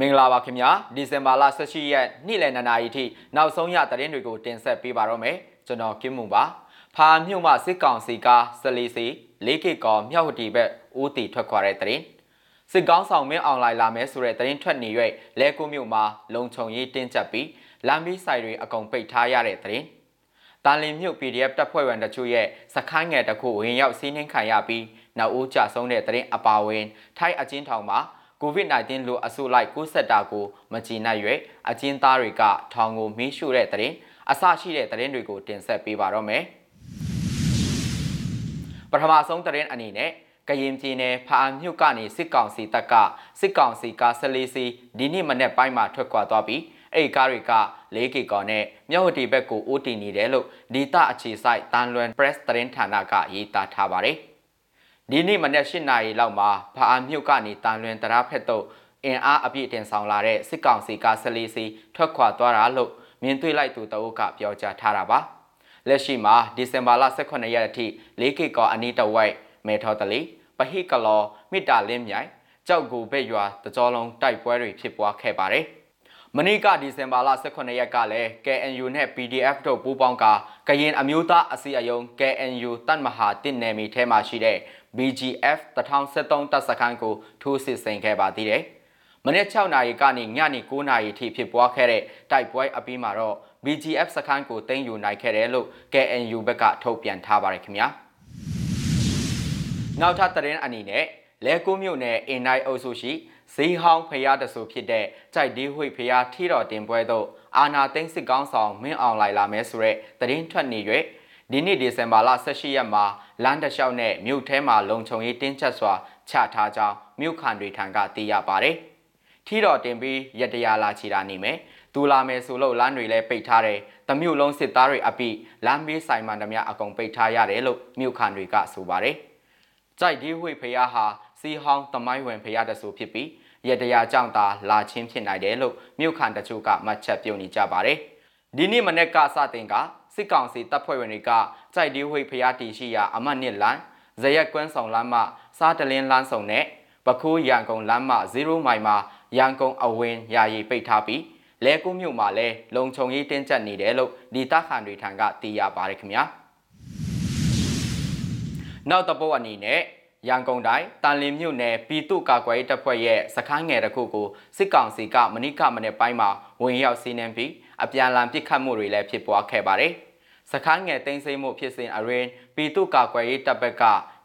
မင်္ဂလာပါခင်ဗျာဒီဇင်ဘာလ18ရက်နေ့လယ်2နာရီထိနောက်ဆုံးရသတင်းတွေကိုတင်ဆက်ပေးပါတော့မယ်ကျွန်တော်ကင်းမွန်ပါဖာမြို့မှစစ်ကောင်စီကစလီစီ၄ကီကောမြောက်ဟတီဘက်ဦးတီထွက်ခွာတဲ့သတင်းစစ်ကောင်းဆောင်မင်းအွန်လိုင်းလာမယ်ဆိုတဲ့သတင်းထွက်နေ၍လဲကူမြို့မှာလုံခြုံရေးတင်းကျပ်ပြီးလမ်းမီးဆိုင်တွေအကုန်ပိတ်ထားရတဲ့သတင်းတာလင်မြို့ PDF တပ်ဖွဲ့ဝင်တချို့ရဲ့စခန်းငယ်တစ်ခုဝင်ရောက်စီးနှင်းခံရပြီးနောက်ဦးကြဆုံးတဲ့သတင်းအပါအဝင် ထိုင်းအချင်းထောင်မှာ COVID-19 လိုအဆူလိုက်ကူးစက်တာကိုမကြည်နိုင်၍အကျဉ်းသားတွေကထောင်ကိုမီးရှို့တဲ့တဲ့ရင်အဆရှိတဲ့တဲ့ရင်တွေကိုတင်ဆက်ပေးပါတော့မယ်။ပထမဆုံးတဲ့ရင်အနေနဲ့ကရင်ပြည်နယ်ဖားမြို့ကနေစစ်ကောင်စီတပ်ကစစ်ကောင်စီကဆလေးစီဒီနေ့မနေ့ပိုင်းမှာထွက်ခွာသွားပြီးအဲ့ဒီကားတွေက၄ကီကောနဲ့မြောက်ဝတီဘက်ကိုအိုးတီနေတယ်လို့ဒေတာအခြေဆိုင်တန်လွန် press သတင်းဌာနကရေးသားထားပါတယ်။ ဒီနေ့မနက်၈နာရီလောက်မှာဖားမြို့ကနေတန်လွင်တရာဖက်သို့အင်အားအပြည့်တင်ဆောင်လာတဲ့စစ်ကောင်စီကဆလီစီထွက်ခွာသွားတာလို့မြင်တွေ့လိုက်သူတအုပ်ကပြောကြားထားတာပါလက်ရှိမှာဒီဇင်ဘာလ18ရက်အထိ၄ကိကောအနီးတဝိုက်မေထော်တလီပဟိကလောမိတာလင်းမြိုင်ကြောက်ကူဘက်ရွာတကြောလုံးတိုက်ပွဲတွေဖြစ်ပွားခဲ့ပါတယ်မနေ့ကဒီဇင်ဘာလ18ရက်ကလည်း KNU နဲ့ PDF တို့ပူးပေါင်းကကရင်အမျိုးသားအစည်းအရုံး KNU တတ်မဟာတင့်နယ်မြေထဲမှာရှိတဲ့ BGF 1073တပ်စခန်းကိုထိုးစစ်ဆင်ခဲ့ပါသေးတယ်။မနေ့6နာရီကနေညနေ9နာရီထိဖြစ်ပွားခဲ့တဲ့တိုက်ပွဲအပြီးမှာတော့ BGF စခန်းကိုတင်ယူနိုင်ခဲ့တယ်လို့ KNU ဘက်ကထုတ်ပြန်ထားပါတယ်ခင်ဗျာ။နောက်ထပ်သတင်းအနေနဲ့လဲကူးမြို့နယ်အင်နိုင်အုပ်စုရှိဇီးဟောင်းဖျားတဆူဖြစ်တဲ့ကြိုက်ဒီဝိဖျားထီတော်တင်ပွဲသို့အာနာသိန်းစစ်ကောင်းဆောင်မင်းအောင်လိုက်လာမဲဆိုတဲ့သတင်းထွက်နေ၍ ဒီနေ့ဒီဇင်ဘာလ18ရက်မှာလမ်းတစ်လျှောက်နဲ့မြို့ထဲမှာလုံခြုံရေးတင်းကျပ်စွာချထားကြောင်းမြို့ခံတွေထံကသိရပါတယ်။ထီတော်တင်ပြီးရတရာလာချီတာနေမယ်။သူလာမယ်ဆိုလို့လမ်းတွေလည်းပိတ်ထားတယ်။တမြို့လုံးစစ်သားတွေအပိလမ်းဘေးဆိုင်မှန်သမျှအကုန်ပိတ်ထားရတယ်လို့မြို့ခံတွေကဆိုပါတယ်။ကြိုက်ဒီဝိဖျားဟာစီဟောင်းသမိုင်းဝင်ဖျားတဆူဖြစ်ပြီးရတရာကြောင့်သာလာချင်းဖြစ်နိုင်တယ်လို့မြို့ခံတချို့ကမှတ်ချက်ပြုနေကြပါတယ်။ဒီနေ့မနေ့ကစတင်က စစ်ကောင်စီတပ်ဖွဲ့ဝင်တွေကကြိုက်ဒီဝိဖျားတီရှိရာအမှတ်နှစ်လမ်းဇရက်ကွန်းဆောင်လမ်းမှစားတလင်းလမ်းဆောင်နဲ့ပခိုးရန်ကုန်လမ်းမှ0မိုင်မှာရန်ကုန်အဝင်ယာယီပိတ်ထားပြီးလဲကူးမြို့မှာလည်းလုံခြုံရေးတင်းကျပ်နေတယ်လို့ဒီတပ်ခန်တွေထံကသိရပါတယ်ခင်ဗျာနောက်တပုတ်အနေနဲ့ရန်ကုန်တိုင်းတန်လင်းမြို့နယ်ပြည်သူ့ကာကွယ်ရေးတပ်ဖွဲ့ရဲ့စခန်းငယ်တစ်ခုကိုစစ်ကောင်စီကမနိကမနေ့ပိုင်းမှာဝင်ရောက်စီးနင်းပြီးအပြန်အလှန်ပစ်ခတ်မှုတွေလည်းဖြစ်ပွားခဲ့ပါတယ်။ စခိုင်းငယ်တင်းစိမ့်မှုဖြစ်စဉ်အရင်ပြည်သူ့ကာကွယ်ရေးတပ်ဘက်က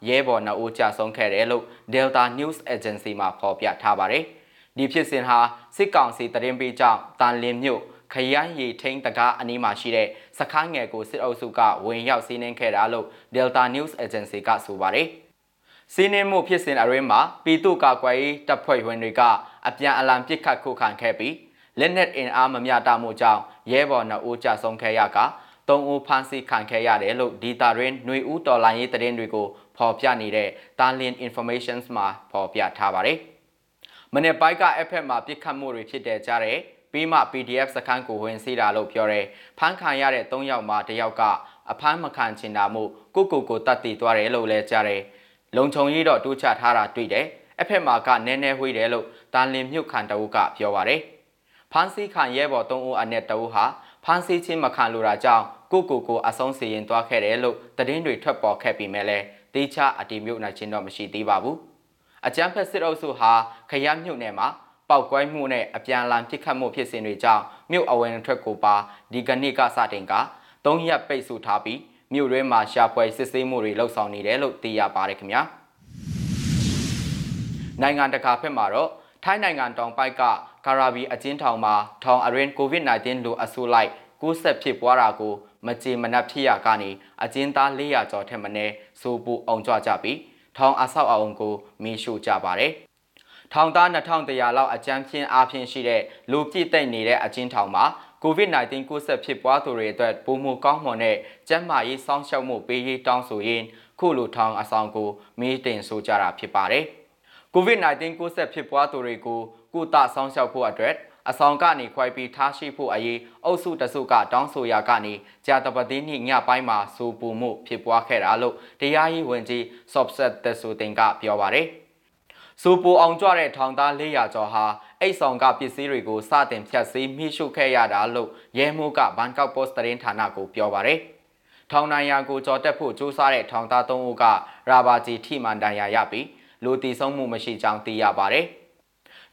ရဲဘော်နှအုပ်ကြဆုံးခဲ့တယ်လို့ Delta News Agency မှဖော်ပြထားပါတယ်။ဒီဖြစ်စဉ်ဟာစစ်ကောင်စီတရင်ပေးကြောင့်တန်လင်းမြို့ခရမ်းရီထိန်တကားအနီးမှာရှိတဲ့စခိုင်းငယ်ကိုစစ်အုပ်စုကဝင်ရောက်စီးနင်းခဲ့တာလို့ Delta News Agency ကဆိုပါတယ်။စီးနင်းမှုဖြစ်စဉ်အရင်မှာပြည်သူ့ကာကွယ်ရေးတပ်ဖွဲ့ဝင်တွေကအပြန်အလှန်ပစ်ခတ်ခုခံခဲ့ပြီးလက်နက်အင်အားမမျှတမှုကြောင့်ရဲဘော်နှအုပ်ကြဆုံးခဲ့ရက ၃ဦးဖမ်းဆီးခံခဲ့ရတယ်လို့ဒေတာရင်းຫນွေဦးတော်လိုင်းရေးသတင်းတွေကိုဖော်ပြနေတဲ့ Darlin Informations မှာဖော်ပြထားပါတယ်။မနေ့ပိုင်းက FF မှာပြစ်ခတ်မှုတွေဖြစ်တဲ့ကြားတဲ့ပြီးမှ PDF စခန်းကိုဝင်စီးတာလို့ပြောတယ်။ဖမ်းခံရတဲ့၃ယောက်မှာတစ်ယောက်ကအဖမ်းမခံချင်တာမို့ကိုကိုကိုတတ်တည်သွားတယ်လို့လည်းကြားတယ်။လုံခြုံရေးတော့တိုးချထားတာတွေ့တယ်။အဖက်မှာကနည်းနည်းဝှေးတယ်လို့တာလင်မြုပ်ခံတအုပ်ကပြောပါရယ်။ဖမ်းဆီးခံရဲဘော်၃ဦးအနက်တအုပ်ဟာ ဖမ်းဆီးခြင်းမခံလိုတာကြောင့်ကိုကိုကိုအဆုံးစီရင်သွားခဲ့တယ်လို့သတင်းတွေထွက်ပေါ်ခဲ့ပြီးမြဲလဲတေချာအတီမြုပ်နိုင်ခြင်းတော့မရှိသေးပါဘူးအကြမ်းဖက်စစ်အုပ်စုဟာခရမြုပ်နယ်မှာပောက်ကွဲမှုနဲ့အပြန်အလှန်ပစ်ခတ်မှုဖြစ်စဉ်တွေကြောင့်မြို့အဝင်ထွက်ကိုပါဒီကနေ့ကစတင်က၃ရက်ပိတ်ဆို့ထားပြီးမြို့ရဲမှာရှာဖွေစစ်ဆေးမှုတွေလှုပ်ဆောင်နေတယ်လို့သိရပါတယ်ခင်ဗျာနိုင်ငံတကာဘက်မှာတော့ထိုင်းနိုင်ငံတောင်ပိုက်ကကာရာဘီအကျဉ်းထောင်မှာထောင်အရင် COVID-19 လိုအဆူလိုက် ကူးဆက်ဖြစ်ပွားတာကိုမကြေမနက်ဖြစ်ရကနေအကျဉ်းသား400ကျော်ထက်မနည်းစိုးပူအောင်ကြွကြပြီးထောင်အဆောက်အအုံကိုမီးရှို့ကြပါတယ်။ထောင်သား2100လောက်အကြမ်းဖျင်းအားဖြင့်ရှိတဲ့လူပြည့်သိမ့်နေတဲ့အကျဉ်းထောင်မှာ COVID-19 ကူးစက်ဖြစ်ပွားသူတွေအတွက်ပုံမကောင်းမွန်တဲ့ကျန်းမာရေးစောင့်ရှောက်မှုပေးရေးတောင်းဆိုရင်းခုလိုထောင်အဆောင်ကိုမီးတင်ဆိုကြတာဖြစ်ပါတယ်။ COVID-19 ကူးစက်ဖြစ်ပွားသူတွေကိုကုသစောင့်ရှောက်ဖို့အတွက် အဆောင်ကနေခွိုက်ပြီးထားရှိဖို့အရေးအုပ်စုတစုကတောင်းဆိုရာကနေကြာတပတိနေ့ညပိုင်းမှာစူပူမှုဖြစ်ပွားခဲ့တာလို့တရားရေးဝန်ကြီး Sobset တဆူတင်ကပြောပါရယ်စူပူအောင်ကြွတဲ့ထောင်သား400ကျော်ဟာအိတ်ဆောင်ကပစ္စည်းတွေကိုစတင်ဖြတ်စည်းမိရှုခဲ့ရတာလို့ရဲမှုကဘန်ကောက်ပို့စ်သတင်းဌာနကိုပြောပါရယ်ထောင်နိုင်ရာကိုကြော်တက်ဖို့စူးစမ်းတဲ့ထောင်သား3ဦးကရာဘာဂျီထိမှန်တန်ရာရပြီးလူတီဆုံးမှုမရှိကြောင်းသိရပါတယ်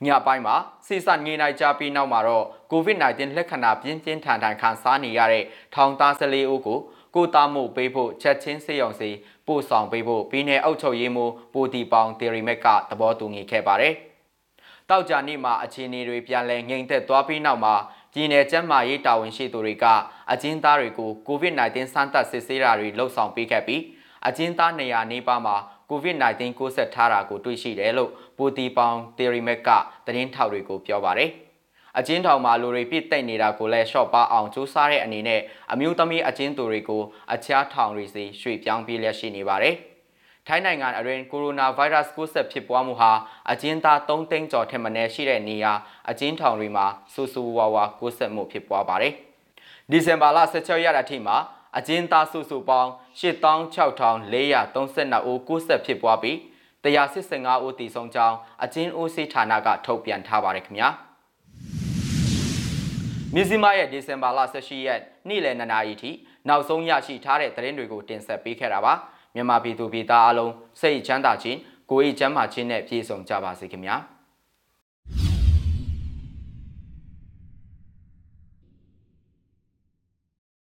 ညပိုင်းမှာစီစငေးနိုင်ကြပြီးနောက်မှာတော့ COVID-19 လက္ခဏာပြင်းပြင်းထန်ထန်ခံစားနေရတဲ့ထောင်သား14ဦးကိုကိုသားမှုပေးဖို့ချက်ချင်းစေယုံစီပို့ဆောင်ပေးဖို့ပြည်내အုပ်ချုပ်ရေးမှူးပူတီပေါင်တီရီမက်ကသဘောတူညီခဲ့ပါတယ်။တောက်ကြနေ့မှာအခြေအနေတွေပြန်လည်ငြိမ်သက်သွားပြီးနောက်မှာပြည်내ကျန်းမာရေးတာဝန်ရှိသူတွေကအကျဉ်းသားတွေကို COVID-19 စမ်းသပ်စစ်ဆေးတာတွေလှုပ်ဆောင်ပေးခဲ့ပြီးအကျဉ်းသားနေရာနေပါမှာ COVID-19 ကိုဆက်ထားတာကိုတွေ့ရှိတယ်လို့ပူတီပေါင်တီရီမက်ကသတင်းထောက်တွေကိုပြောပါတယ်။အကျဉ်းထောင်မှာလူတွေပြစ်တိတ်နေတာကိုလည်းရှော့ပါအောင်စူးစမ်းတဲ့အနေနဲ့အမျိုးသမီးအကျဉ်းသူတွေကိုအခြားထောင်တွေစီရွှေ့ပြောင်းပြေးလျက်ရှိနေပါတယ်။ထိုင်းနိုင်ငံအတွင်းကိုရိုနာဗိုင်းရပ်စ်ကူးစက်ဖြစ်ပွားမှုဟာအကျဉ်းသား3သိန်းကျော်ထက်မနည်းရှိတဲ့နေရာအကျဉ်းထောင်တွေမှာဆူဆူဝါဝါကူးစက်မှုဖြစ်ပွားပါတယ်။ဒီဇင်ဘာလ16ရက်အထိမှာ အကျဉ်းသားစုစုပေါင်း86,432ဦးကူးစက်ဖြစ်ပွားပြီး185ဦးတည်ဆုံးကြောင်းအကျဉ်းဦးစီးဌာနကထုတ်ပြန်ထားပါတယ်ခင်ဗျာ။မြစည်းမရဲ့ဒီဇင်ဘာလ18ရက်နေ့လယ်2နာရီထိနောက်ဆုံးရရှိထားတဲ့သတင်းတွေကိုတင်ဆက်ပေးခဲ့တာပါမြန်မာပြည်သူပြည်သားအလုံးစိတ်ချမ်းသာခြင်းကိုယ်၏ကျန်းမာခြင်းနဲ့ပြည့်စုံကြပါစေခင်ဗျာ။